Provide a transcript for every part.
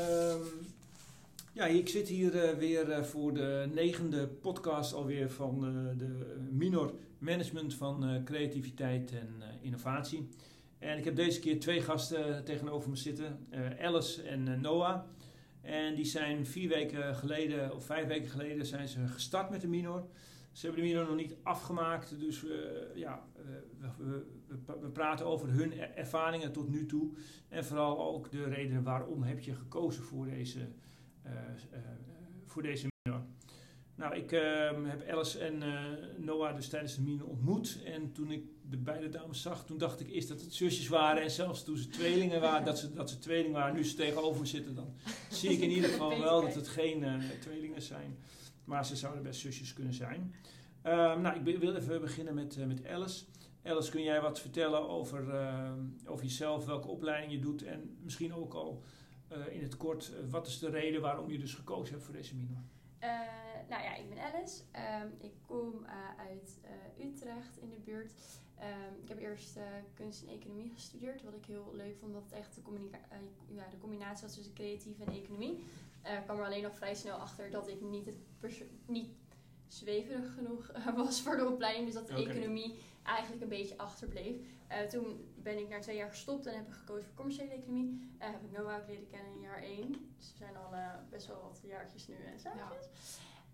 Ehm, ja, ik zit hier eh, weer eh, voor de negende podcast alweer van eh, de Minor Management van Creativiteit en Innovatie. En ik heb deze keer twee gasten tegenover me zitten, Alice en Noah. En die zijn vier weken geleden, of vijf weken geleden, zijn ze gestart met de Minor. Ze hebben de Minor nog niet afgemaakt, dus ja, we, we, we, praten over hun ervaringen tot nu toe. En vooral ook de redenen waarom heb je gekozen voor deze eh, eh, voor deze minor. Nou, ik ehm, heb Alice en eh, Noah dus tijdens de mine ontmoet. En toen ik de beide dames zag, toen dacht ik eerst dat het zusjes waren. En zelfs toen ze tweelingen waren, dat ze, dat ze tweelingen waren. Nu ze tegenover me zitten, dan zie ik in ieder geval wel dat het geen tweelingen zijn. Maar ze zouden best zusjes kunnen zijn. Ehm, nou, ik wil even beginnen met, met Alice. Alice, kun jij wat vertellen over, ehm, over jezelf, welke opleiding je doet en misschien ook al uh, in het kort, uh, wat is de reden waarom je dus gekozen hebt voor deze minor? Nou ja, ik ben Alice. Um, ik kom uit Utrecht in de buurt. Um, ik heb eerst kunst en economie gestudeerd, wat ik heel leuk vond, omdat het echt de, ja, de combinatie was tussen creatief en economie. Ik kwam er alleen nog vrij snel achter dat ik niet, het niet zweverig genoeg was voor de opleiding. Dus dat de economie eigenlijk een beetje achterbleef. Uh, toen ben ik na twee jaar gestopt en heb ik gekozen voor commerciële economie. Uh, heb ik Noah ook leren kennen in jaar één. Dus we zijn al uh, best wel wat jaartjes nu en zaakjes.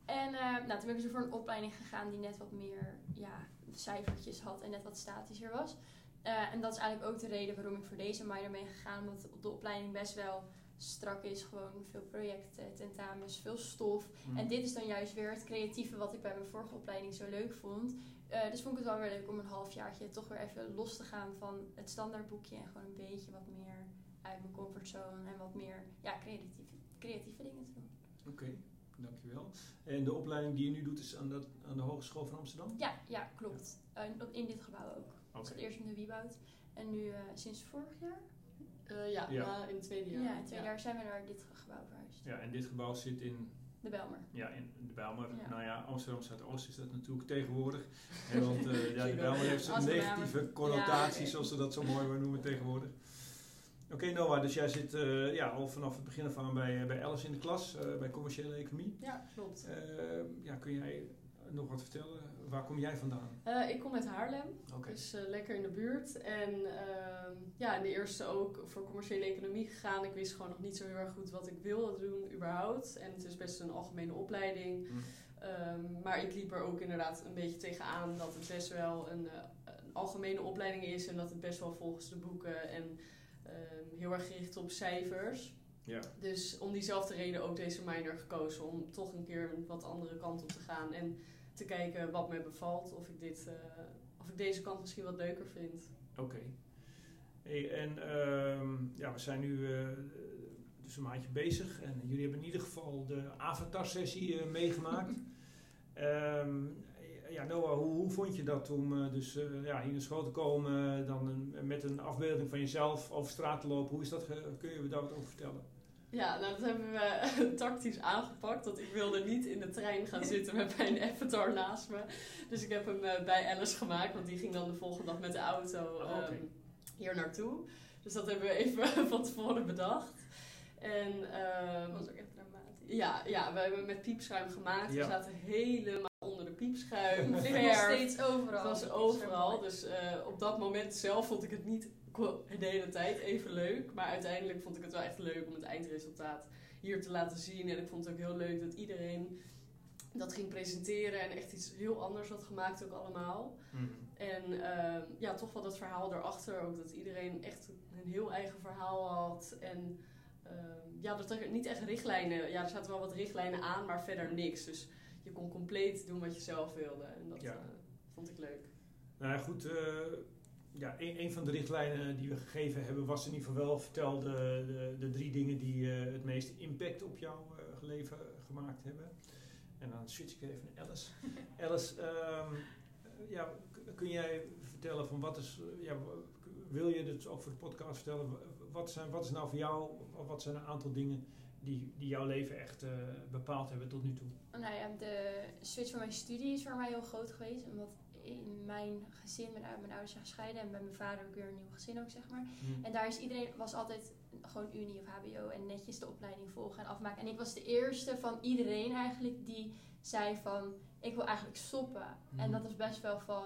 En nou, toen ben ik zo voor een opleiding gegaan die net wat meer ja, cijfertjes had en net wat statischer was. en dat is eigenlijk ook de reden waarom ik voor deze minor ben gegaan. Omdat de opleiding best wel strak is. Gewoon veel projecten, tentamens, veel stof. Mm. En dit is dan juist weer het creatieve wat ik bij mijn vorige opleiding zo leuk vond. Uh, dus vond ik het wel weer leuk om een halfjaartje toch weer even los te gaan van het standaardboekje. En gewoon een beetje wat meer uit mijn comfortzone en wat meer ja, creatieve, creatieve dingen te doen. Oké. Dankjewel. En de opleiding die je nu doet is aan de, aan de Hogeschool van Amsterdam? Ja, ja klopt. Uh, in dit gebouw ook. Okay. Ik zat eerst in de Wieboud en nu uh, sinds vorig jaar uh, ja, ja. in het tweede jaar. Ja, in het tweede jaar zijn we naar dit gebouw verhuisd. Ja, en dit gebouw zit in... De Belmer. Ja, in de Belmer. Nou ja, Amsterdam Zuidoost is dat natuurlijk tegenwoordig. En want uh, ja, de Belmer heeft zo'n negatieve connotatie, zoals ze dat zo mooi noemen tegenwoordig. Oké okay, Noah, dus jij zit uh, ja, al vanaf het begin af aan bij, bij Alice in de klas, bij commerciële economie. Ja, klopt. ja, kun jij nog wat vertellen? Waar kom jij vandaan? Ik kom uit Haarlem, dus lekker in de buurt. En uh, ja, in de eerste ook voor commerciële economie gegaan. Ik wist gewoon nog niet zo heel erg goed wat ik wilde doen überhaupt. En het is best een algemene opleiding. Mm. Um, maar ik liep er ook inderdaad een beetje tegenaan dat het best wel een, eh, een algemene opleiding is. En dat het best wel volgens de boeken en um, heel erg gericht op cijfers. Ja. Dus om diezelfde reden ook deze minor gekozen. Om toch een keer een wat andere kant op te gaan. En te kijken wat me bevalt. Of ik, dit, uh, of ik deze kant misschien wat leuker vind. Oké. Hey, en uh, ja, we zijn nu uh, dus een maandje bezig. En jullie hebben in ieder geval de Avatar-sessie uh, meegemaakt. um, ja, Noah, hoe, hoe, vond je dat om dus ja, hier naar school te komen, dan een, met een afbeelding van jezelf over straat te lopen? Hoe is dat? Kun je me daar wat over vertellen? Ja, nou dat hebben we tactisch aangepakt. Dat ik wilde niet in de trein gaan zitten met mijn avatar naast me. Dus ik heb hem uh, bij Alice gemaakt. Want die ging dan de volgende dag met de auto um, hier naartoe. Dus dat hebben we even van tevoren bedacht. En, um, dat was ook echt dramatisch. Ja, ja, we hebben met piepschuim gemaakt. We zaten helemaal de piepschuim. Het nog steeds overal. Het was overal. Dus uh, op dat moment zelf vond ik het niet de hele tijd even leuk. Maar uiteindelijk vond ik het wel echt leuk om het eindresultaat hier te laten zien. En ik vond het ook heel leuk dat iedereen dat ging presenteren en echt iets heel anders had gemaakt ook allemaal. Mhm. En uh, ja, toch wel dat verhaal erachter ook. Dat iedereen echt een heel eigen verhaal had. En uh, ja, dat er niet echt richtlijnen... Ja, er zaten wel wat richtlijnen aan, maar verder niks. Dus je kon compleet doen wat je zelf wilde. En dat ja. uh, vond ik leuk. Nou ja, goed eh, ja, een, een, van de richtlijnen die we gegeven hebben was in ieder geval wel vertel de, de, de drie dingen die uh, het meeste impact op jouw leven gemaakt hebben. En dan switch ik even naar Alice. Alice, um, ja, kun jij vertellen van wat is, ja, wil je dit ook voor de podcast vertellen? Wat, zijn, wat is nou voor jou, wat zijn een aantal dingen die, die jouw leven echt uh, bepaald hebben tot nu toe? Nou ja, de switch van mijn studie is voor mij heel groot geweest. Omdat in mijn gezin, mijn, mijn ouders zijn gescheiden en bij mijn vader ook weer een nieuw gezin ook, zeg maar. Hm. En daar is iedereen, was altijd gewoon unie of hbo en netjes de opleiding volgen en afmaken. En ik was de eerste van iedereen eigenlijk die zei van, ik wil eigenlijk stoppen. En dat was best wel van,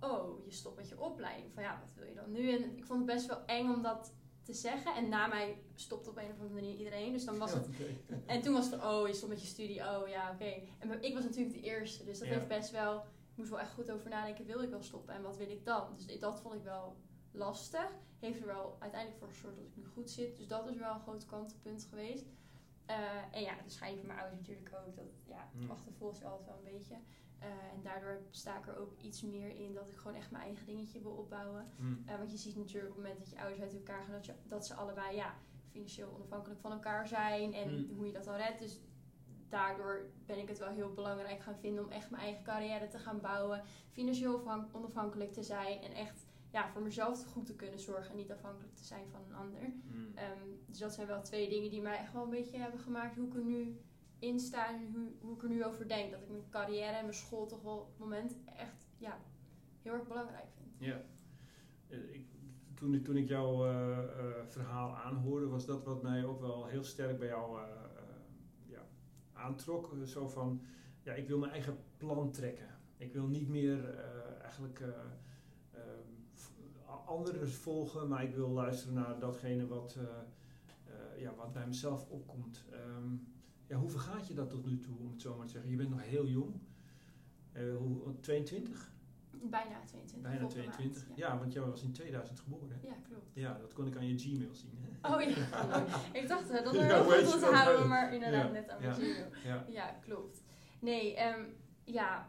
oh, je stopt met je opleiding. Van ja, wat wil je dan nu? En ik vond het best wel eng om dat te zeggen. En na mij stopte op een of andere manier iedereen. Dus dan was het... En toen was het, oh, je stopt met je studie. Oh, ja, oké. En ik was natuurlijk de eerste. Dus dat Ja. heeft best wel... Ik moest wel echt goed over nadenken. Wil ik wel stoppen? En wat wil ik dan? Dus dat vond ik wel lastig. Heeft er wel uiteindelijk voor gezorgd dat ik nu goed zit. Dus dat is wel een groot kantelpunt geweest. Eh, en ja, de scheiding van mijn ouders natuurlijk ook. Dat ja, Hmm. achtervolgt je altijd wel een beetje. Eh, en daardoor sta ik er ook iets meer in dat ik gewoon echt mijn eigen dingetje wil opbouwen. Hm. Eh, want je ziet natuurlijk op het moment dat je ouders uit elkaar gaan, dat, je, dat ze allebei ja, financieel onafhankelijk van elkaar zijn en Mm. hoe je dat dan redt. Dus daardoor ben ik het wel heel belangrijk gaan vinden om echt mijn eigen carrière te gaan bouwen, financieel afhan- onafhankelijk te zijn en echt ja, voor mezelf goed te kunnen zorgen en niet afhankelijk te zijn van een ander. Hm. Ehm, dus dat zijn wel twee dingen die mij echt wel een beetje hebben gemaakt hoe ik er nu in sta en hoe, hoe ik er nu over denk. Dat ik mijn carrière en mijn school toch wel op het moment echt ja, heel erg belangrijk vind. Ja. Eh, Ik, toen, toen ik jouw eh, eh, verhaal aanhoorde, was dat wat mij ook wel heel sterk bij jou ja, aantrok. Zo van, ja, ik wil mijn eigen plan trekken. Ik wil niet meer eigenlijk anderen volgen, maar ik wil luisteren naar datgene wat, ja, wat bij mezelf opkomt. Ehm, ja, hoe vergaat je dat tot nu toe, om het zo maar te zeggen? Je bent nog heel jong. Eh, hoe, 22? Bijna 22. Bijna volgende maand, 22. ja. Ja, want jij was in 2000 geboren. Hè? Ja, klopt. Ja, dat kon ik aan je Gmail zien. Hè? Oh ja, ik dacht dat er heel goed houden, maar inderdaad Ja, net aan ja. mijn Gmail. Ja. Ja, klopt. Nee, ehm, ja,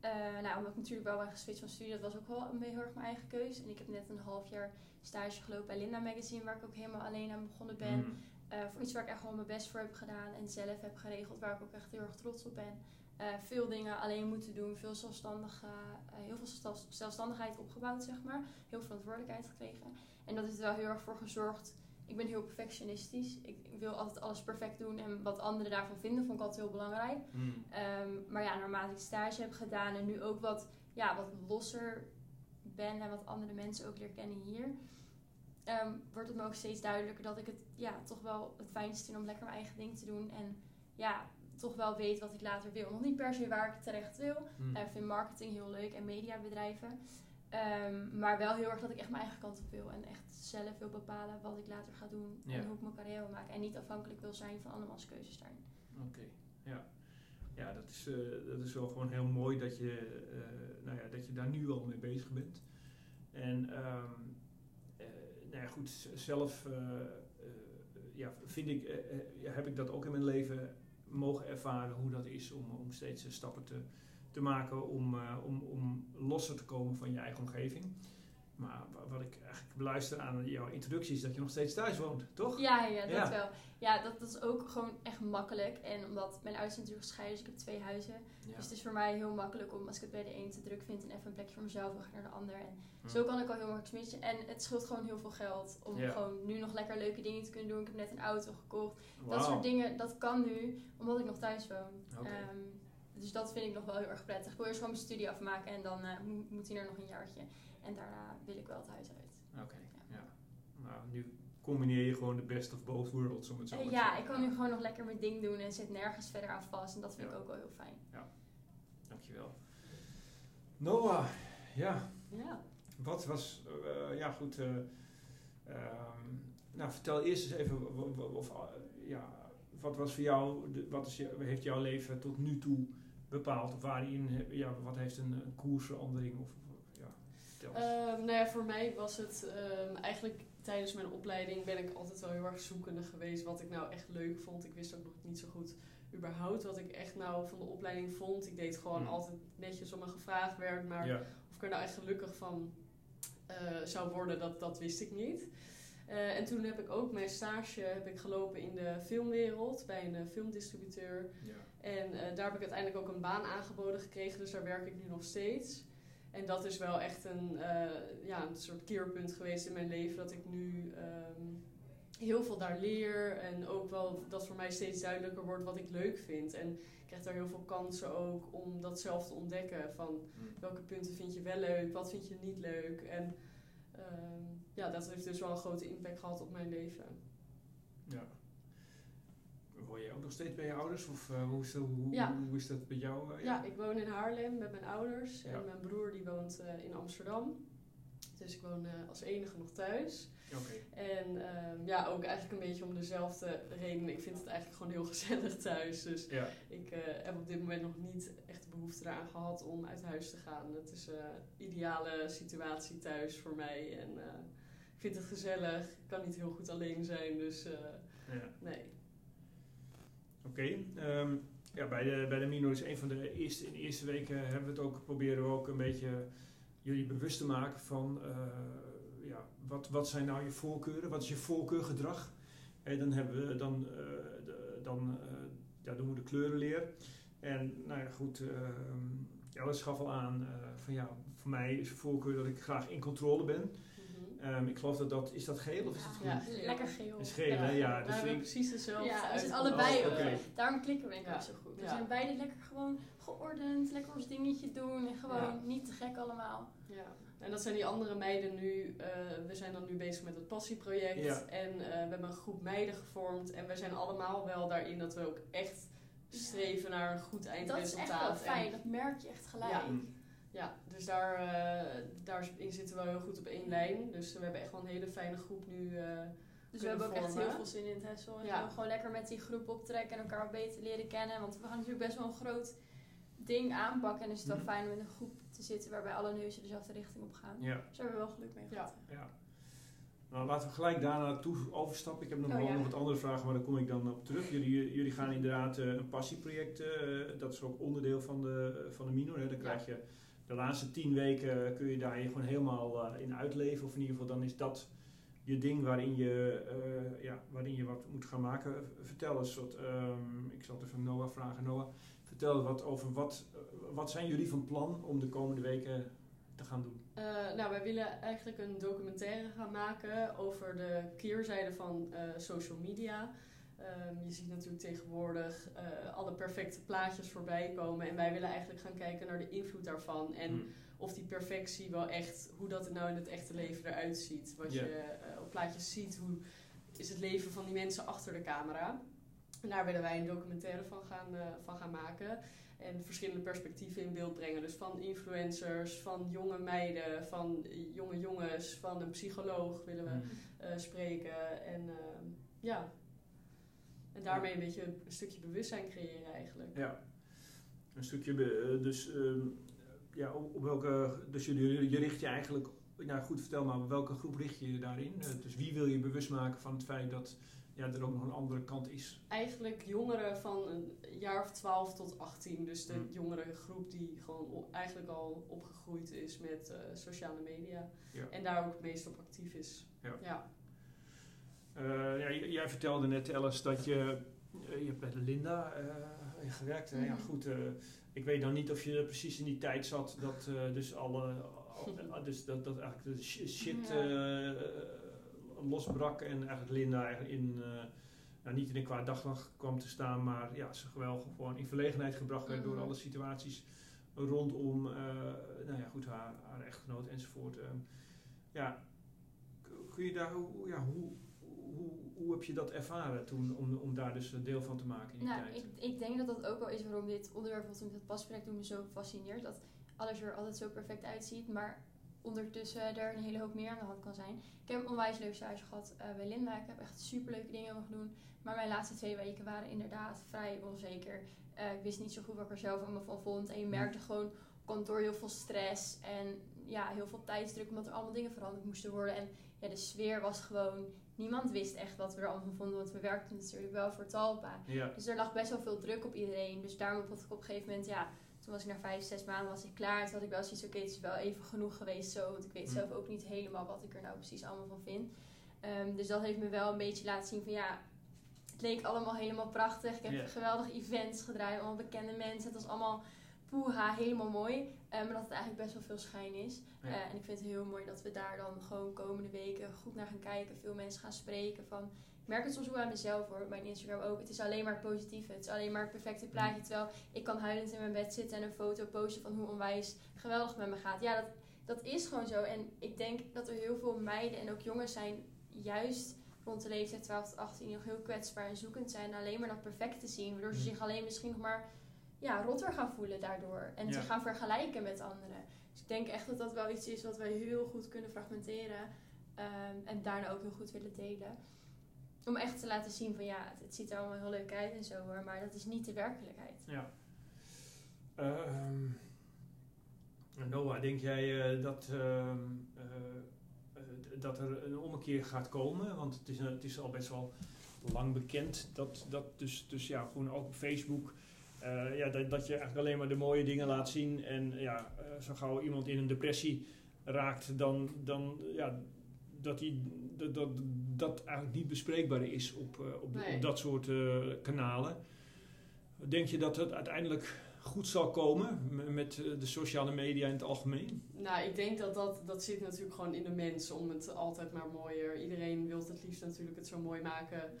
eh, nou, omdat ik natuurlijk wel ben geswitcht van studie, dat was ook wel een heel erg mijn eigen keuze. En ik heb net een half jaar stage gelopen bij Linda Magazine, waar ik ook helemaal alleen aan begonnen ben. Mm. Eh, voor iets waar ik echt gewoon mijn best voor heb gedaan en zelf heb geregeld, waar ik ook echt heel erg trots op ben. Eh, veel dingen alleen moeten doen, veel zelfstandig, eh, heel veel zelf- zelfstandigheid opgebouwd, zeg maar. Heel veel verantwoordelijkheid gekregen. En dat heeft er wel heel erg voor gezorgd. Ik ben heel perfectionistisch. Ik wil altijd alles perfect doen. En wat anderen daarvan vinden, vond ik altijd heel belangrijk. Mm. Ehm, maar ja, naarmate ik stage heb gedaan en nu ook wat, ja, wat losser ben en wat andere mensen ook leer kennen hier, ehm, wordt het me ook steeds duidelijker dat ik het ja, toch wel het fijnst vind om lekker mijn eigen ding te doen. En ja, toch wel weet wat ik later wil. Nog niet per se waar ik terecht wil. Mm. Eh, Ik vind marketing heel leuk en mediabedrijven. Ehm, maar wel heel erg dat ik echt mijn eigen kant op wil. En echt zelf wil bepalen wat ik later ga doen. Ja. En hoe ik mijn carrière wil maken. En niet afhankelijk wil zijn van andermans keuzes daarin. Oké, ja. Ja, dat is, eh, dat is wel gewoon heel mooi dat je, eh, nou ja, dat je daar nu al mee bezig bent. En ehm, eh, nou ja, goed, zelf eh, eh, ja, vind ik, eh, heb ik dat ook in mijn leven mogen ervaren hoe dat is om, om steeds stappen te, te maken om, om, om losser te komen van je eigen omgeving. Maar wa- wat ik eigenlijk beluister aan jouw introductie is dat je nog steeds thuis woont, toch? Ja, ja, dat Ja. wel. Ja, dat, dat is ook gewoon echt makkelijk. En omdat mijn ouders zijn natuurlijk gescheiden, dus ik heb twee huizen. Ja. Dus het is voor mij heel makkelijk om als ik het bij de een te druk vind en even een plekje voor mezelf, dan ga ik naar de ander. En Hm. zo kan ik al heel makkelijk switchen. En het scheelt gewoon heel veel geld om Ja. gewoon nu nog lekker leuke dingen te kunnen doen. Ik heb net een auto gekocht. Dat soort dingen, dat kan nu, omdat ik nog thuis woon. Oké. Ehm, dus dat vind ik nog wel heel erg prettig. Ik wil eerst gewoon mijn studie afmaken en dan eh, mo- moet hij er nog een jaartje. En daarna wil ik wel het huis uit. Oké, ja. Nou, nu combineer je gewoon de best of both worlds, om het zo Eh, maar te ja, zeggen. ik kan nu gewoon nog lekker mijn ding doen en zit nergens verder aan vast. En dat vind Ja. ik ook wel heel fijn. Dankjewel. Noah, ja, Ja. wat was, eh, ja goed, eh, ehm, nou vertel eerst eens even, of, ja, wat was voor jou, de, wat is je, heeft jouw leven tot nu toe bepaald? Of waarin, ja, wat heeft een, een koersverandering, of, Ehm, nou ja, voor mij was het ehm, eigenlijk tijdens mijn opleiding ben ik altijd wel heel erg zoekende geweest wat ik nou echt leuk vond. Ik wist ook nog niet zo goed überhaupt wat ik echt nou van de opleiding vond. Ik deed gewoon Hmm. altijd netjes om me gevraagd werd, maar ja. of ik er nou echt gelukkig van eh, zou worden, dat, dat wist ik niet. Eh, en toen heb ik ook mijn stage heb ik gelopen in de filmwereld bij een eh, filmdistributeur. ja. En daar heb ik uiteindelijk ook een baan aangeboden gekregen, dus daar werk ik nu nog steeds. En dat is wel echt een, eh, ja, een soort keerpunt geweest in mijn leven, dat ik nu ehm, heel veel daar leer. En ook wel dat voor mij steeds duidelijker wordt wat ik leuk vind. En ik krijg daar heel veel kansen ook om dat zelf te ontdekken. Van Mm. welke punten vind je wel leuk, wat vind je niet leuk. En ehm, ja, dat heeft dus wel een grote impact gehad op mijn leven. Ja. Woon je ook nog steeds bij je ouders? Of eh, hoe, is dat, hoe, Ja. hoe is dat bij jou? eh, Ja, ik woon in Haarlem met mijn ouders. Ja. En mijn broer die woont eh, in Amsterdam. Dus ik woon als enige nog thuis. Oké. En ehm, ja, ook eigenlijk een beetje om dezelfde reden. Ik vind het eigenlijk gewoon heel gezellig thuis. Dus Ja. ik heb op dit moment nog niet echt de behoefte eraan gehad om uit huis te gaan. Het is een ideale situatie thuis voor mij. En ik vind het gezellig. Ik kan niet heel goed alleen zijn. Dus ja. nee. Oké. ehm, ja, bij de, bij de Mino is een van de eerste, in de eerste weken hebben we het ook, proberen we ook een beetje jullie bewust te maken van eh, ja, wat, wat zijn nou je voorkeuren? Wat is je voorkeurgedrag? En dan hebben we dan, eh, de, dan eh, ja, doen we de kleurenleer. En nou ja, goed, uh, Alice gaf al aan eh, van ja, voor mij is de voorkeur dat ik graag in controle ben. Ehm, ik geloof dat dat, is dat geel of is het groen? Ja, lekker geel. Is geel, hè? Ja, dus we hebben ik- precies dezelfde Ja, we zijn uitkomst. allebei. Oh. Daarom klikken we denk ik Ja. ook zo goed. We Ja. zijn beide lekker gewoon geordend, lekker ons dingetje doen en gewoon Ja. niet te gek allemaal. Ja, en dat zijn die andere meiden nu. eh, we zijn dan nu bezig met het passieproject. Ja. En eh, we hebben een groep meiden gevormd. En we zijn allemaal wel daarin dat we ook echt streven naar een goed Dat is eindresultaat. echt wel En- fijn, dat merk je echt gelijk. Ja. Ja, dus daar, eh, daarin zitten we wel heel goed op één lijn. Dus we hebben echt wel een hele fijne groep nu. eh, Dus we hebben ook echt heel veel zin in het Hessel. En Ja. gewoon lekker met die groep optrekken en elkaar wat beter leren kennen. Want we gaan natuurlijk best wel een groot ding aanpakken. En is het wel Mhm. fijn om in een groep te zitten waarbij alle neuzen dezelfde richting op gaan. Ja. Dus daar hebben we wel geluk mee Ja. gehad. Ja. Nou, laten we gelijk daarna naartoe overstappen. Ik heb nog Oh, wel ja. nog wat andere vragen, maar daar kom ik dan op terug. Jullie, jullie gaan inderdaad eh, een passieproject, eh, dat is ook onderdeel van de, van de minor. Hè. Dan krijg je de laatste tien weken kun je daar je gewoon helemaal eh, in uitleven. Of in ieder geval dan is dat je ding waarin je, eh, ja, waarin je wat moet gaan maken. Vertel eens wat, ehm, ik zal het even Noah vragen. Noah, vertel wat over wat, eh, wat zijn jullie van plan om de komende weken te gaan doen? Nou, wij willen eigenlijk een documentaire gaan maken over de keerzijde van social media. Ehm, je ziet natuurlijk tegenwoordig eh, alle perfecte plaatjes voorbij komen. En wij willen eigenlijk gaan kijken naar de invloed daarvan. En Hm. of die perfectie wel echt, hoe dat er nou in het echte leven eruit ziet. Wat je eh, op plaatjes ziet, hoe is het leven van die mensen achter de camera. En daar willen wij een documentaire van gaan, eh, van gaan maken. En verschillende perspectieven in beeld brengen. Dus van influencers, van jonge meiden, van jonge jongens, van een psycholoog willen we Hm. eh, spreken. En ehm, ja, en daarmee een beetje een stukje bewustzijn creëren eigenlijk. Ja, een stukje, eh, dus, ehm, ja, op, welke, dus je richt je eigenlijk, nou goed, vertel maar, op welke groep richt je je daarin? Eh, dus wie wil je bewust maken van het feit dat ja, er ook nog een andere kant is? Eigenlijk jongeren van een jaar of 12 tot 18. Dus de Hmm. jongere groep die gewoon eigenlijk al opgegroeid is met eh, sociale media. Ja. En daar ook het meest op actief is. Ja. ja. Jij vertelde net, Alice, dat je, eh, je hebt bij Linda eh, gewerkt. hè? Ja, Mhm. goed, eh, ik weet dan niet of je precies in die tijd zat dat eh, dus alle, al- dus dat, dat eigenlijk de sh- shit Ja. eh, losbrak en eigenlijk Linda eigenlijk in, eh, nou, niet in een kwaad daglicht kwam te staan, maar ja, ze wel gewoon in verlegenheid gebracht werd door Mhm. alle situaties rondom, eh, nou ja, goed, haar, haar echtgenoot enzovoort. Ehm, ja, kun je daar, hoe, ja, hoe, hoe, heb je dat ervaren toen, om, om daar dus deel van te maken in die Nou, tijd? ik, ik denk dat dat ook wel is waarom dit onderwerp wat met het pasproject doen me zo fascineert. Dat alles er altijd zo perfect uitziet, maar ondertussen er een hele hoop meer aan de hand kan zijn. Ik heb een onwijs leuk stage gehad eh, bij Linda. Ik heb echt superleuke dingen mogen doen. Maar mijn laatste twee weken waren inderdaad vrij onzeker. Eh, ik wist niet zo goed wat ik er zelf allemaal van vond. En je merkte gewoon op kantoor heel veel stress en ja, heel veel tijdsdruk omdat er allemaal dingen veranderd moesten worden. En ja, de sfeer was gewoon... Niemand wist echt wat we er allemaal van vonden, want we werkten natuurlijk wel voor Talpa. ja, Dus er lag best wel veel druk op iedereen. Dus daarom had ik op een gegeven moment, ja, toen was ik na vijf, zes maanden was ik klaar. Toen had ik wel zoiets, oké, het is wel even genoeg geweest zo. Want ik weet Mm. zelf ook niet helemaal wat ik er nou precies allemaal van vind. Ehm, dus dat heeft me wel een beetje laten zien van ja, het leek allemaal helemaal prachtig. Ik heb Ja. geweldige events gedraaid, allemaal bekende mensen. Het was allemaal poeha, helemaal mooi. Maar dat het eigenlijk best wel veel schijn is. en ik vind het heel mooi dat we daar dan gewoon komende weken goed naar gaan kijken. Veel mensen gaan spreken van... Ik merk het soms ook aan mezelf hoor, mijn Instagram ook. Het is alleen maar het positieve. Het is alleen maar het perfecte plaatje. Terwijl ik kan huilend in mijn bed zitten en een foto posten van hoe onwijs geweldig met me gaat. Ja, dat, dat is gewoon zo. En ik denk dat er heel veel meiden en ook jongens zijn, juist rond de leeftijd 12 tot 18, die nog heel kwetsbaar en zoekend zijn. Alleen maar dat perfecte zien. Waardoor ze zich alleen misschien nog maar ja, rotter gaan voelen daardoor. En zich gaan vergelijken met anderen. Dus ik denk echt dat dat wel iets is wat wij heel goed kunnen fragmenteren. Um, en daarna ook heel goed willen delen. Om echt te laten zien van ja, het, ziet er allemaal heel leuk uit en zo hoor. Maar dat is niet de werkelijkheid. Ja. Uh, Noah, denk jij uh, dat, uh, dat er een ommekeer gaat komen? Want het is, het is al best wel lang bekend dat, dat dus, dus ja, gewoon ook op Facebook uh, ja, dat, dat je eigenlijk alleen maar de mooie dingen laat zien. En ja, uh, zo gauw iemand in een depressie raakt, dan, dan ja, dat, die, dat, dat, dat eigenlijk niet bespreekbaar is op, uh, op, nee. op, dat soort kanalen. Denk je dat het uiteindelijk goed zal komen met de sociale media in het algemeen? Nou, ik denk dat dat, dat zit natuurlijk gewoon in de mens om het altijd maar mooier. Iedereen wil het liefst natuurlijk het zo mooi maken.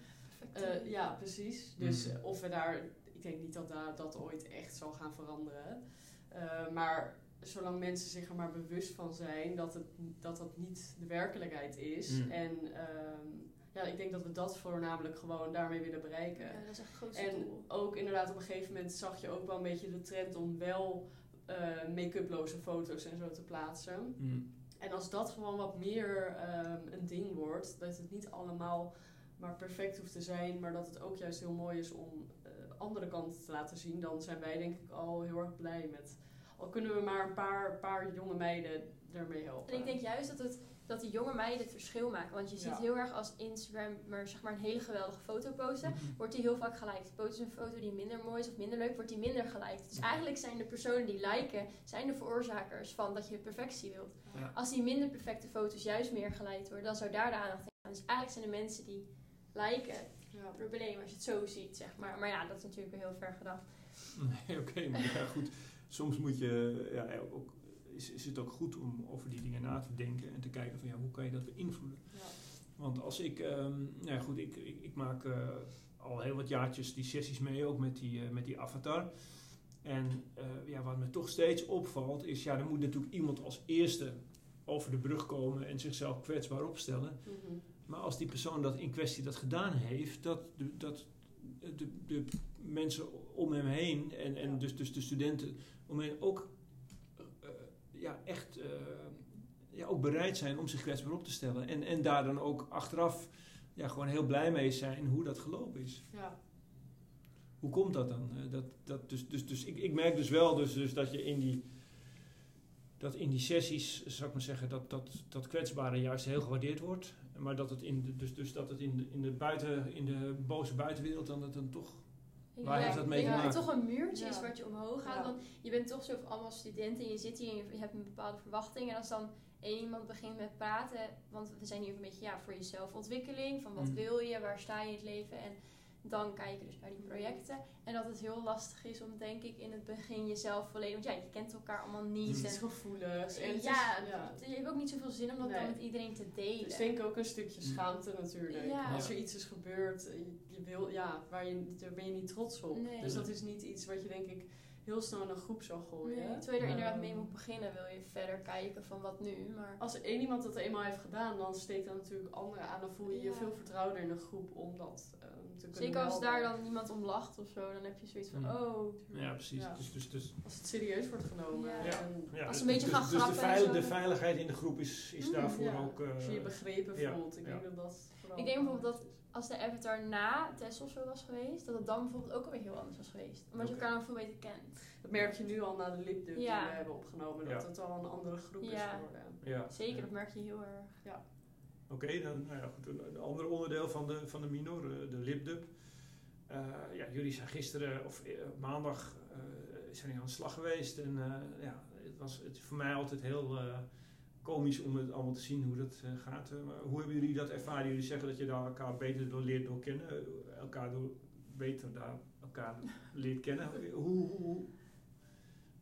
Uh, ja, precies. Dus mm. of we daar ik denk niet dat daar, dat ooit echt zal gaan veranderen. Uh, maar zolang mensen zich er maar bewust van zijn dat het, dat, dat niet de werkelijkheid is. Mm. En uh, ja, ik denk dat we dat voornamelijk gewoon daarmee willen bereiken. Ja, dat is echt het En doel. ook inderdaad op een gegeven moment zag je ook wel een beetje de trend om wel uh, make-uploze foto's en zo te plaatsen. Mm. En als dat gewoon wat meer um, een ding wordt, dat het niet allemaal maar perfect hoeft te zijn, maar dat het ook juist heel mooi is om andere kant te laten zien, dan zijn wij denk ik al heel erg blij met. Al kunnen we maar een paar, paar jonge meiden ermee helpen. En ik denk juist dat, het, dat die jonge meiden het verschil maken. Want je ziet heel erg als Instagram maar, zeg maar een hele geweldige foto posten, mhm. wordt die heel vaak geliked. Posten een foto die minder mooi is of minder leuk, wordt die minder geliked. Dus eigenlijk zijn de personen die liken, zijn de veroorzakers van dat je perfectie wilt. Als die minder perfecte foto's juist meer geliked worden, dan zou daar de aandacht in gaan. Dus eigenlijk zijn de mensen die liken ja. probleem als je het zo ziet, zeg maar. Maar ja, dat is natuurlijk heel ver gedacht. Nee, oké, maar ja, goed. Soms moet je, ja, ook, is, is het ook goed om over die dingen na te denken en te kijken van ja, hoe kan je dat beïnvloeden? Ja. Want als ik, um, ja goed, ik, ik, ik maak uh, al heel wat jaartjes die sessies mee, ook met die, uh, met die avatar. En uh, ja, wat me toch steeds opvalt is, ja, er moet natuurlijk iemand als eerste over de brug komen en zichzelf kwetsbaar opstellen. Mm -hmm. Maar als die persoon dat in kwestie dat gedaan heeft, dat, de, dat de, de mensen om hem heen en, en dus, dus de studenten om hem heen ook uh, ja, echt uh, ja, ook bereid zijn om zich kwetsbaar op te stellen. En, en daar dan ook achteraf ja, gewoon heel blij mee zijn hoe dat gelopen is. Ja. Hoe komt dat dan? Uh, dat, dat, dus dus, dus ik, ik merk dus wel dus, dus dat je in die dat in die sessies, zou ik maar zeggen, dat, dat, dat kwetsbare juist heel gewaardeerd wordt. Maar dat het in de, dus, dus dat het in de, in de, buiten, in de boze buitenwereld dan het dan toch. Waar ja, heeft dat mee het toch een muurtje is wat je omhoog gaat. Want je bent toch zo allemaal studenten en je zit hier en je hebt een bepaalde verwachting. En als dan één iemand begint met praten, want we zijn hier een beetje ja, voor je zelfontwikkeling. Van wat mm. wil je, waar sta je in het leven en dan kijken dus naar die projecten. En dat het heel lastig is om, denk ik, in het begin jezelf volledig... Want ja, je kent elkaar allemaal niet. Het is gevoelens. En ja, ja, je hebt ook niet zoveel zin om dat dan met iedereen te delen. Dus denk ook een stukje schaamte natuurlijk. Als er iets is gebeurd, je wil, ja, waar je, daar ben je niet trots op. Dus dat is niet iets wat je, denk ik heel snel in een groep zou gooien. Nee, terwijl je er inderdaad mee moet beginnen, wil je verder kijken van wat nu. Maar... Als er één iemand dat eenmaal heeft gedaan, dan steekt dan natuurlijk anderen aan. Dan voel je je veel vertrouwder in een groep om dat te kunnen Zeker als daar dan niemand om lacht of zo, dan heb je zoiets van, oh. Ja, precies. Dus, dus, dus. Als het serieus wordt genomen. En als ze een beetje gaan dus, grappen. Dus de, veil de, veiligheid in de groep is, is mm, daarvoor ook... Uh, als je je begrepen voelt. Ik denk dat dat Ik denk bijvoorbeeld dat als de avatar na Tess of zo was geweest, dat het dan bijvoorbeeld ook alweer heel anders was geweest. Omdat je elkaar dan veel beter kent. Dat merk je nu al na de lipdub die we hebben opgenomen, dat het al een andere groep is geworden. Ja. Zeker, dat merk je heel erg. Ja. Oké, dan nou ja, goed, een ander onderdeel van de, van de minor, eh, de lipdub. Uh, ja, jullie zijn gisteren of uh, maandag uh, zijn aan de slag geweest en ja, het was het voor mij altijd heel komisch om het allemaal te zien hoe dat gaat. Hoe hebben jullie dat ervaren? Jullie zeggen dat je daar elkaar beter door leert door kennen, elkaar door, beter daar elkaar leert kennen. hoe, hoe,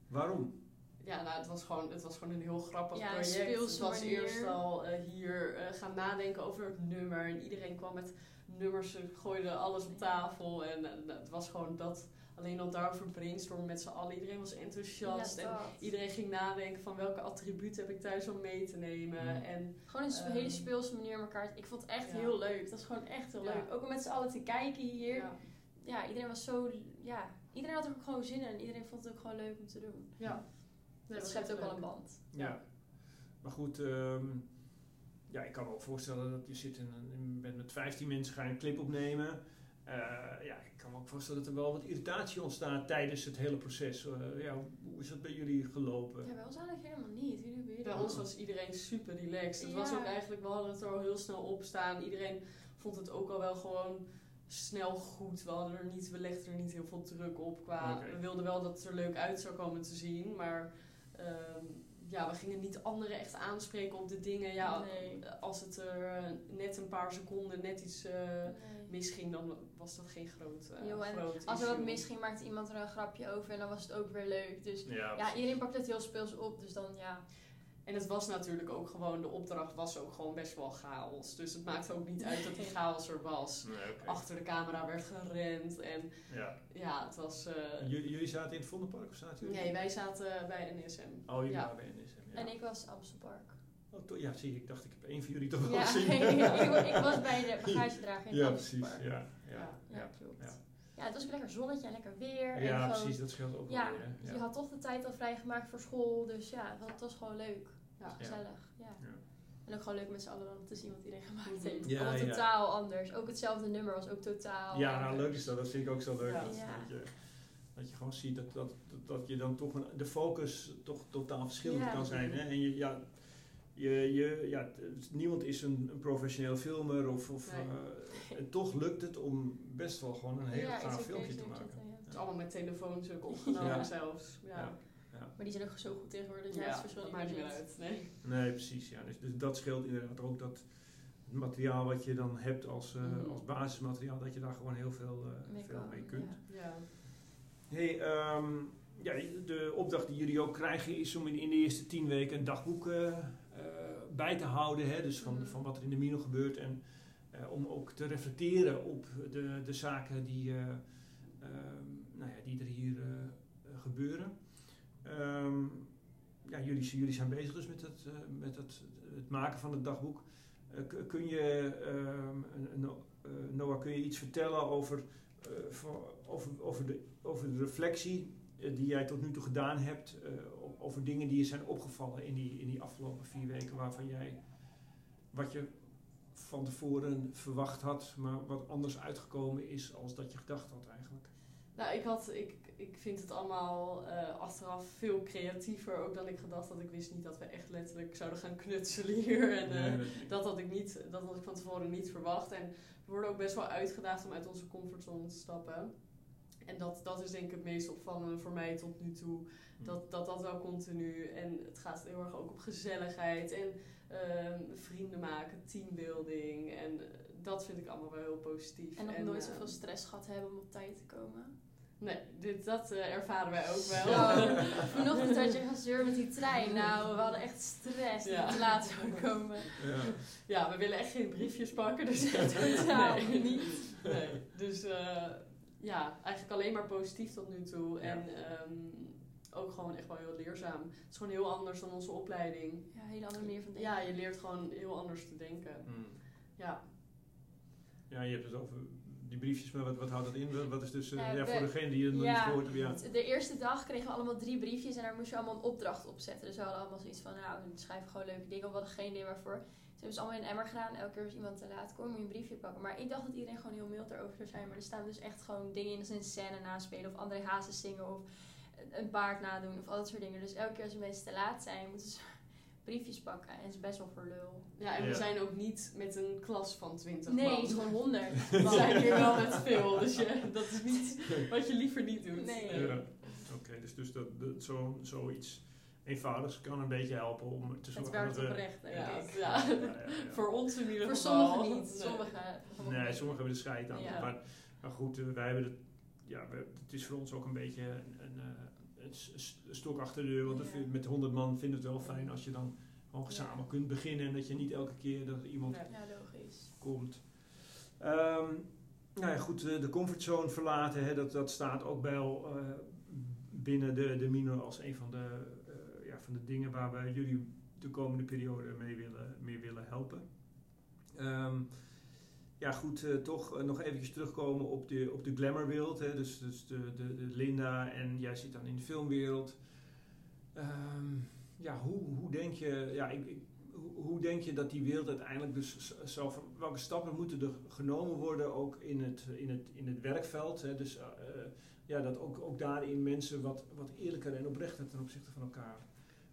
waarom? Ja, nou, het was, gewoon, het was gewoon een heel grappig Ja, project. Het was eerst al eh, hier eh, gaan nadenken over het nummer. En iedereen kwam met nummers, ze gooiden alles op tafel. En het was gewoon dat, alleen al daarover brainstormen met z'n allen. Iedereen was enthousiast. Ja, en iedereen ging nadenken van welke attributen heb ik thuis om mee te nemen. Ja. En Gewoon een Ehm, hele speelse manier elkaar. Ik vond het echt ja. heel leuk. Dat is gewoon echt heel Ja. leuk. Ook om met z'n allen te kijken hier. Ja. ja, iedereen was zo. Ja, iedereen had er ook gewoon zin in. En iedereen vond het ook gewoon leuk om te doen. ja. Dat schept ook wel een band. Ja. Maar goed, ehm, ja, ik kan me ook voorstellen dat je zit in een, in- bent met 15 mensen, ga je een clip opnemen. Eh, ja, ik kan me ook voorstellen dat er wel wat irritatie ontstaat tijdens het hele proces. Eh, ja, hoe is dat bij jullie gelopen? Ja, bij ons eigenlijk helemaal niet. Jullie, jullie Bij ons was iedereen super relaxed. Het was ook eigenlijk, we hadden het er al heel snel op staan. Iedereen vond het ook al wel gewoon snel goed. We, hadden er niet, we legden er niet heel veel druk op. Qua. We wilden wel dat het er leuk uit zou komen te zien. Maar ehm, ja, we gingen niet anderen echt aanspreken op de dingen. Ja, Nee. Als het er eh, net een paar seconden net iets eh, Nee. misging, dan was dat geen groot, eh Jo, en groot Als er wat misging, maakte iemand er een grapje over en dan was het ook weer leuk. Dus Ja, ja, iedereen pakt het heel speels op. Dus dan ja. En het was natuurlijk ook gewoon, de opdracht was ook gewoon best wel chaos. Dus het maakte ook niet uit dat die chaos er was. Nee, oké. Achter de camera werd gerend en Ja. ja, het was... eh, Jullie, jullie zaten in het Vondelpark of zaten jullie? nee, wij zaten bij NSM. Oh, jullie Ja. waren bij NSM. Ja. En ik was Amstelpark. Oh, to- ja, zie je, ik dacht ik heb één van jullie toch wel Ja, gezien. ik, ik was bij de bagagedrager in Ja, het precies. Ja, ja, Ja. Ja, ja. klopt. ja. Ja. het was ook lekker zonnetje en lekker weer. en Ja, gewoon- precies, dat scheelt ook Ja, wel weer. hè. Je had toch de tijd al vrijgemaakt voor school. Dus ja, het was gewoon leuk. Ja. Gezellig. Ja. Ja. En ook gewoon leuk met z'n allen dan te zien wat iedereen gemaakt Mhm. heeft. Ja, Allemaal ja. totaal anders. Ook hetzelfde nummer was ook totaal Ja, nou leuk is dat. Dat vind ik ook zo leuk. Ja. Dat, Ja. dat, je, dat je gewoon ziet dat, dat, dat, dat je dan toch een, de focus toch totaal verschillend Ja. kan zijn. Hè? En je, ja, je, je, ja, niemand is een, een professioneel filmer of, of Nee. eh, en toch lukt het om best wel gewoon een heel Ja, gaaf filmpje te maken. Het is allemaal met telefoons ook opgenomen Ja. zelfs. Ja, Ja. Maar die zijn ook zo goed tegenwoordig dat ja. jij het verschil dat maakt niet meer uit. Nee. Nee, precies. Ja. Dus, dus dat scheelt inderdaad ook dat het materiaal wat je dan hebt als, eh, Mhm. als basismateriaal, dat je daar gewoon heel veel, eh, Mee veel kan, mee kunt. ja. Ja. Hey, ehm, ja, de opdracht die jullie ook krijgen is om in, in de eerste tien weken een dagboek eh, bij te houden. Hè? Dus van, Mhm. van wat er in de Mino gebeurt. En eh, om ook te reflecteren op de, de zaken die, eh, ehm, nou ja, die er hier gebeuren. Ehm, ja, jullie, jullie zijn bezig dus met, het, eh, met het, het maken van het dagboek. Eh, kun je, ehm, eh, Noah, kun je iets vertellen over, over, over, de, over de reflectie die jij tot nu toe gedaan hebt, o- over dingen die je zijn opgevallen in die, in die afgelopen vier weken, waarvan jij wat je van tevoren verwacht had, maar wat anders uitgekomen is als dat je gedacht had eigenlijk? Nou, ik, had, ik, ik vind het allemaal eh, achteraf veel creatiever ook dan ik gedacht had. Ik wist niet dat we echt letterlijk zouden gaan knutselen hier. En, eh, Nee, dat- dat, had ik niet, dat had ik van tevoren niet verwacht. En we worden ook best wel uitgedaagd om uit onze comfortzone te stappen. En dat, dat is denk ik het meest opvallende voor mij tot nu toe. Dat, dat dat wel continu. En het gaat heel erg ook op gezelligheid en ehm, vrienden maken, teambuilding. En eh, dat vind ik allemaal wel heel positief. En nog nooit ehm, zoveel stress gehad hebben om op tijd te komen. Nee, dit, dat eh, ervaren wij ook wel. Zo, vanochtend had je gezeur met die trein. Nou, we hadden echt stress dat Ja. we te laat zouden komen. ja. Ja, we willen echt geen briefjes pakken, dus Totaal nee. niet. Nee, dus eh, ja, eigenlijk alleen maar positief tot nu toe. En ehm, ook gewoon echt wel heel leerzaam. Het is gewoon heel anders dan onze opleiding. Ja, een hele andere manier van denken. Ja, je leert gewoon heel anders te denken. Hmm. Ja, Ja, je hebt het over die briefjes, maar wat, wat houdt dat in? Wat- is dus, eh, Ja, ja, we- voor degene die het nog ja. niet gehoord hebben, ja. De eerste dag kregen we allemaal drie briefjes en daar moest je allemaal een opdracht op zetten. Dus we hadden allemaal zoiets van, nou, we schrijven gewoon leuke dingen. We hadden geen idee waarvoor. Ze hebben ze allemaal in een emmer gedaan. Elke keer als iemand te laat komt, moet je een briefje pakken. Maar ik dacht dat iedereen gewoon heel mild erover zou zijn. Maar er staan dus echt gewoon dingen in, als een scène naspelen. Of André Hazes zingen. Of een- een paard nadoen. Of al dat soort dingen. Dus elke keer als de mensen te laat zijn, moeten ze briefjes pakken. En het is best wel voor lul. ja en Ja. we zijn ook niet met een klas van 20 Nee, man. het is gewoon honderd. We zijn hier wel met veel, dus je, dat is niet wat je liever niet doet. Nee. Ja. Oké, dus, dus dat, dat, zo, zoiets eenvoudigs kan een beetje helpen om te Het zorgen werkt dat we... oprecht, denk Ja, ik. ja. Ja, ja, ja. Voor ons in ieder Voor geval. sommigen niet. Nee. Sommigen. Nee, sommigen hebben de scheid aan. Ja. Maar, maar goed, eh, wij hebben het, ja, het is voor ons ook een beetje een, een, eh, stok achter de deur. Want met 100 man vinden we het wel fijn als je dan gewoon samen kunt beginnen. En dat je niet elke keer dat iemand komt. Um, nou ja, goed, de comfortzone verlaten, hè, dat, dat staat ook wel uh, binnen de, de minor als een van de, uh, ja, van de dingen waar we jullie de komende periode mee willen, mee willen helpen. Um, ja, goed, uh, toch nog eventjes terugkomen op de, op de glamourwereld. Hè, dus dus de, de, de, Linda en jij zit dan in de filmwereld. Um, ja, hoe, hoe denk je, ja, ik, ik hoe denk je dat die wereld uiteindelijk dus zo, welke stappen moeten er genomen worden ook in het, in het, in het werkveld? Hè? Dus uh, ja, dat ook, ook daarin mensen wat, wat eerlijker en oprechter ten opzichte van elkaar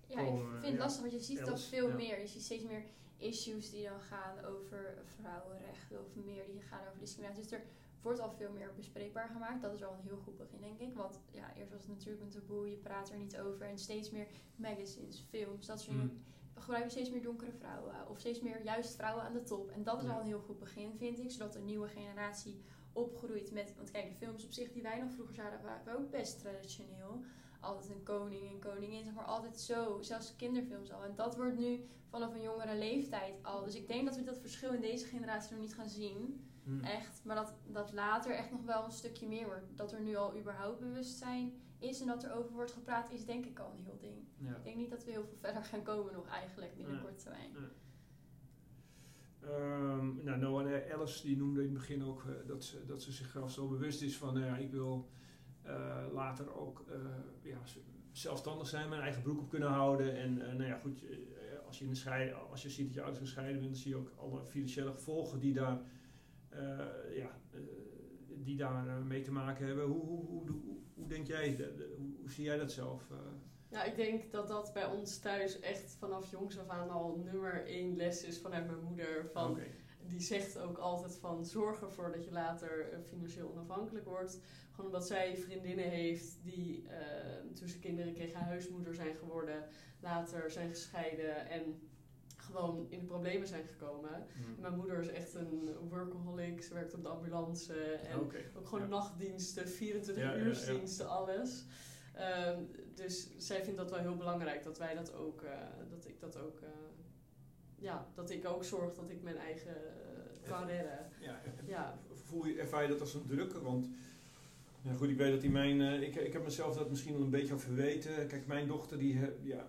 Ja, ik vind het lastig, want je ziet dat veel meer. Je ziet steeds meer issues die dan gaan over vrouwenrechten of meer die gaan over discriminatie. Dus er wordt al veel meer bespreekbaar gemaakt. Dat is al een heel goed begin, denk ik. Want ja, eerst was het natuurlijk een taboe, je praat er niet over. En steeds meer magazines, films, dat soort dingen. Mm gebruiken steeds meer donkere vrouwen. Of steeds meer juist vrouwen aan de top. En dat is al een heel goed begin, vind ik. Zodat een nieuwe generatie opgroeit met... Want kijk, de films op zich die wij nog vroeger zagen, waren ook best traditioneel. Altijd een koning en koningin, zeg maar altijd zo. Zelfs kinderfilms al. En dat wordt nu vanaf een jongere leeftijd al. Dus ik denk dat we dat verschil in deze generatie nog niet gaan zien. Hmm. Echt. Maar dat, dat later echt nog wel een stukje meer wordt. Dat er nu al überhaupt bewustzijn is en dat er over wordt gepraat, is denk ik al een heel ding. Ik denk niet dat we heel veel verder gaan komen nog eigenlijk binnen korte termijn. Um, nou, Noah Alice die noemde in het begin ook uh, dat, ze, dat ze zichzelf zo bewust is van, uh, ik wil later ook ja, zelfstandig zijn, mijn eigen broek op kunnen houden. En nou ja, goed, als je, in de scheiden, als je ziet dat je ouders gescheiden bent, dan zie je ook alle financiële gevolgen die daar, ja, die daar mee te maken hebben. Hoe, hoe, hoe, hoe denk jij, hoe, zie jij dat zelf? Ja, ik denk dat dat bij ons thuis echt vanaf jongs af aan al nummer één les is vanuit mijn moeder. Van, Die zegt ook altijd van zorg ervoor dat je later eh, financieel onafhankelijk wordt. Gewoon omdat zij vriendinnen heeft die uh, toen ze kinderen kregen huismoeder zijn geworden. Later zijn gescheiden en gewoon in de problemen zijn gekomen. Hmm. Mijn moeder is echt een workaholic. Ze werkt op de ambulance. En ook gewoon nachtdiensten, 24 uursdiensten, alles. Ehm, dus zij vindt dat wel heel belangrijk dat wij dat ook, uh, dat ik dat ook, uh, ja, dat ik ook zorg dat ik mijn eigen uh, kan redden. Ja, ja. Voel je, ervaar je dat als een druk? Want ja, goed, ik weet dat die mijn, ik, ik heb mezelf dat misschien wel een beetje al verweten. Kijk, mijn dochter die, ja,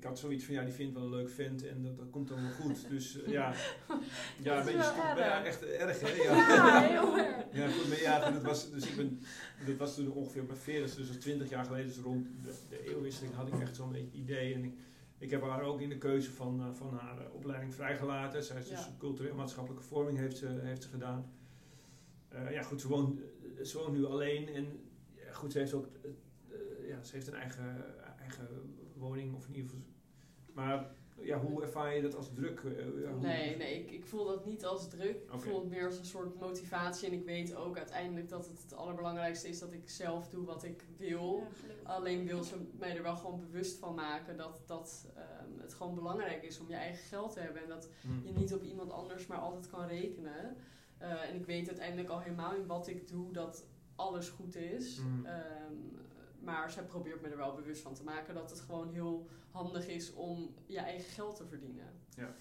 ik had zoiets van, ja, die vindt wel een leuk vent en dat, dat komt dan wel goed. Dus uh, ja, ja een beetje stop, ja, echt erg, hè? Ja, ja heel erg. Ja, goed, maar ja, dat was, dus ik ben, dat was toen ongeveer bij 40, dus 20 jaar geleden, dus rond de, de eeuwwisseling, had ik echt zo'n idee. En ik, ik heb haar ook in de keuze van, uh, van haar uh, opleiding vrijgelaten. Zij is dus ja. cultureel maatschappelijke vorming heeft ze, heeft ze gedaan. ja, goed, ze woont, ze woont nu alleen en goed, ze heeft ook, ja, ze heeft een eigen, eigen woning, of in ieder geval maar ja, hoe ervaar je dat als druk? Eh, nee, nee ik, ik voel dat niet als druk. Ik voel het meer als een soort motivatie. En ik weet ook uiteindelijk dat het het allerbelangrijkste is dat ik zelf doe wat ik wil. Alleen wil ze mij er wel gewoon bewust van maken dat, dat um, het gewoon belangrijk is om je eigen geld te hebben. En dat hmm. je niet op iemand anders maar altijd kan rekenen. Uh, en ik weet uiteindelijk al helemaal in wat ik doe dat alles goed is. Hmm. Um, maar zij probeert me er wel bewust van te maken dat het gewoon heel handig is om je eigen geld te verdienen. Ja,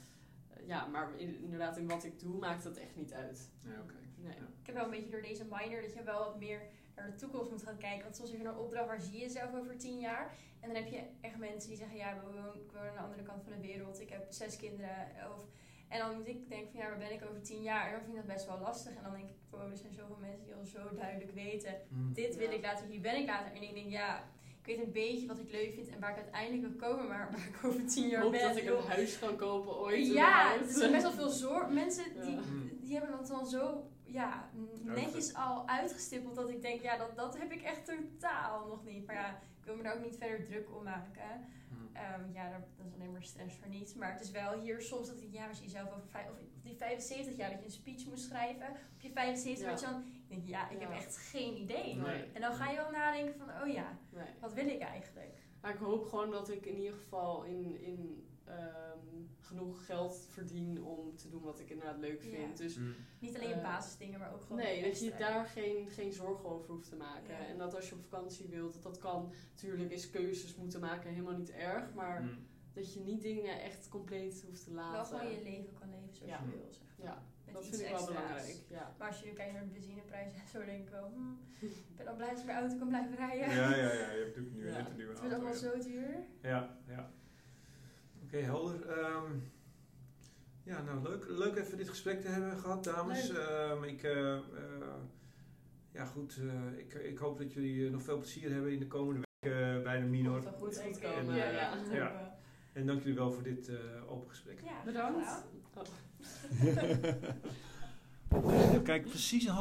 uh, ja maar inderdaad, in wat ik doe maakt dat echt niet uit. Ja, nee. Ik heb wel een beetje door deze minor dat je wel wat meer naar de toekomst moet gaan kijken. Want soms heb je een opdracht, waar zie je jezelf over tien jaar? En dan heb je echt mensen die zeggen, ja, ik woon aan de andere kant van de wereld. Ik heb zes kinderen. Of, en dan moet ik denken van, ja, waar ben ik over tien jaar? En dan vind ik dat best wel lastig. En dan denk ik, wow, er zijn zoveel mensen die al zo duidelijk weten. Mm. dit wil ik later, hier ben ik later. En ik denk, ja, ik weet een beetje wat ik leuk vind en waar ik uiteindelijk wil komen, maar waar ik over tien jaar Hoop ben. dat ik een huis kan kopen ooit. Ja, er zijn best wel veel zorg. Mensen die, die hebben dat dan zo ja, netjes al uitgestippeld dat ik denk, ja, dat, dat heb ik echt totaal nog niet. Maar ja, ik wil me daar ook niet verder druk om maken. Um, ja, dat is alleen maar stress voor niets. Maar het is wel hier soms dat ik, ja, als je jezelf over vijf, of die 75 jaar dat je een speech moest schrijven. Op je 75 ja. je dan, denk je, ja, ik heb echt geen idee. Nee. En dan ga je wel nadenken van, wil ik eigenlijk? Maar ik hoop gewoon dat ik in ieder geval in, in ehm, genoeg geld verdien om te doen wat ik inderdaad leuk Ja. vind. Dus Mm. Niet alleen je Eh, basisdingen, maar ook gewoon nee, dat je daar geen, geen zorgen over hoeft te maken. Ja. En dat als je op vakantie wilt, dat, dat kan. Natuurlijk is keuzes moeten maken helemaal niet erg, maar Mm. dat je niet dingen echt compleet hoeft te Wel laten. gewoon je leven kan leven zoals Ja. je wil, zeg maar. Ja, dat iets vind ik wel belangrijk. Ja. Maar als je kijkt naar de benzineprijzen en zo, denk ik wel, ik ben al blij dat ik mijn auto kan blijven rijden. Ja, ja, ja. Je hebt natuurlijk nu Ja. net een nieuwe Het wordt auto. allemaal ja. zo duur. Ja, ja. Oké, helder. Ehm, ja, nou leuk, leuk even dit gesprek te hebben gehad, dames. Leuk. Ehm, ik, eh, eh, ja goed, eh, ik, ik hoop dat jullie nog veel plezier hebben in de komende weken bij de Minor. Moet goed goed uit. komen, Ja, ja. dat Ja. En dank jullie wel voor dit eh, open gesprek. Ja, Bedankt. Kijk, precies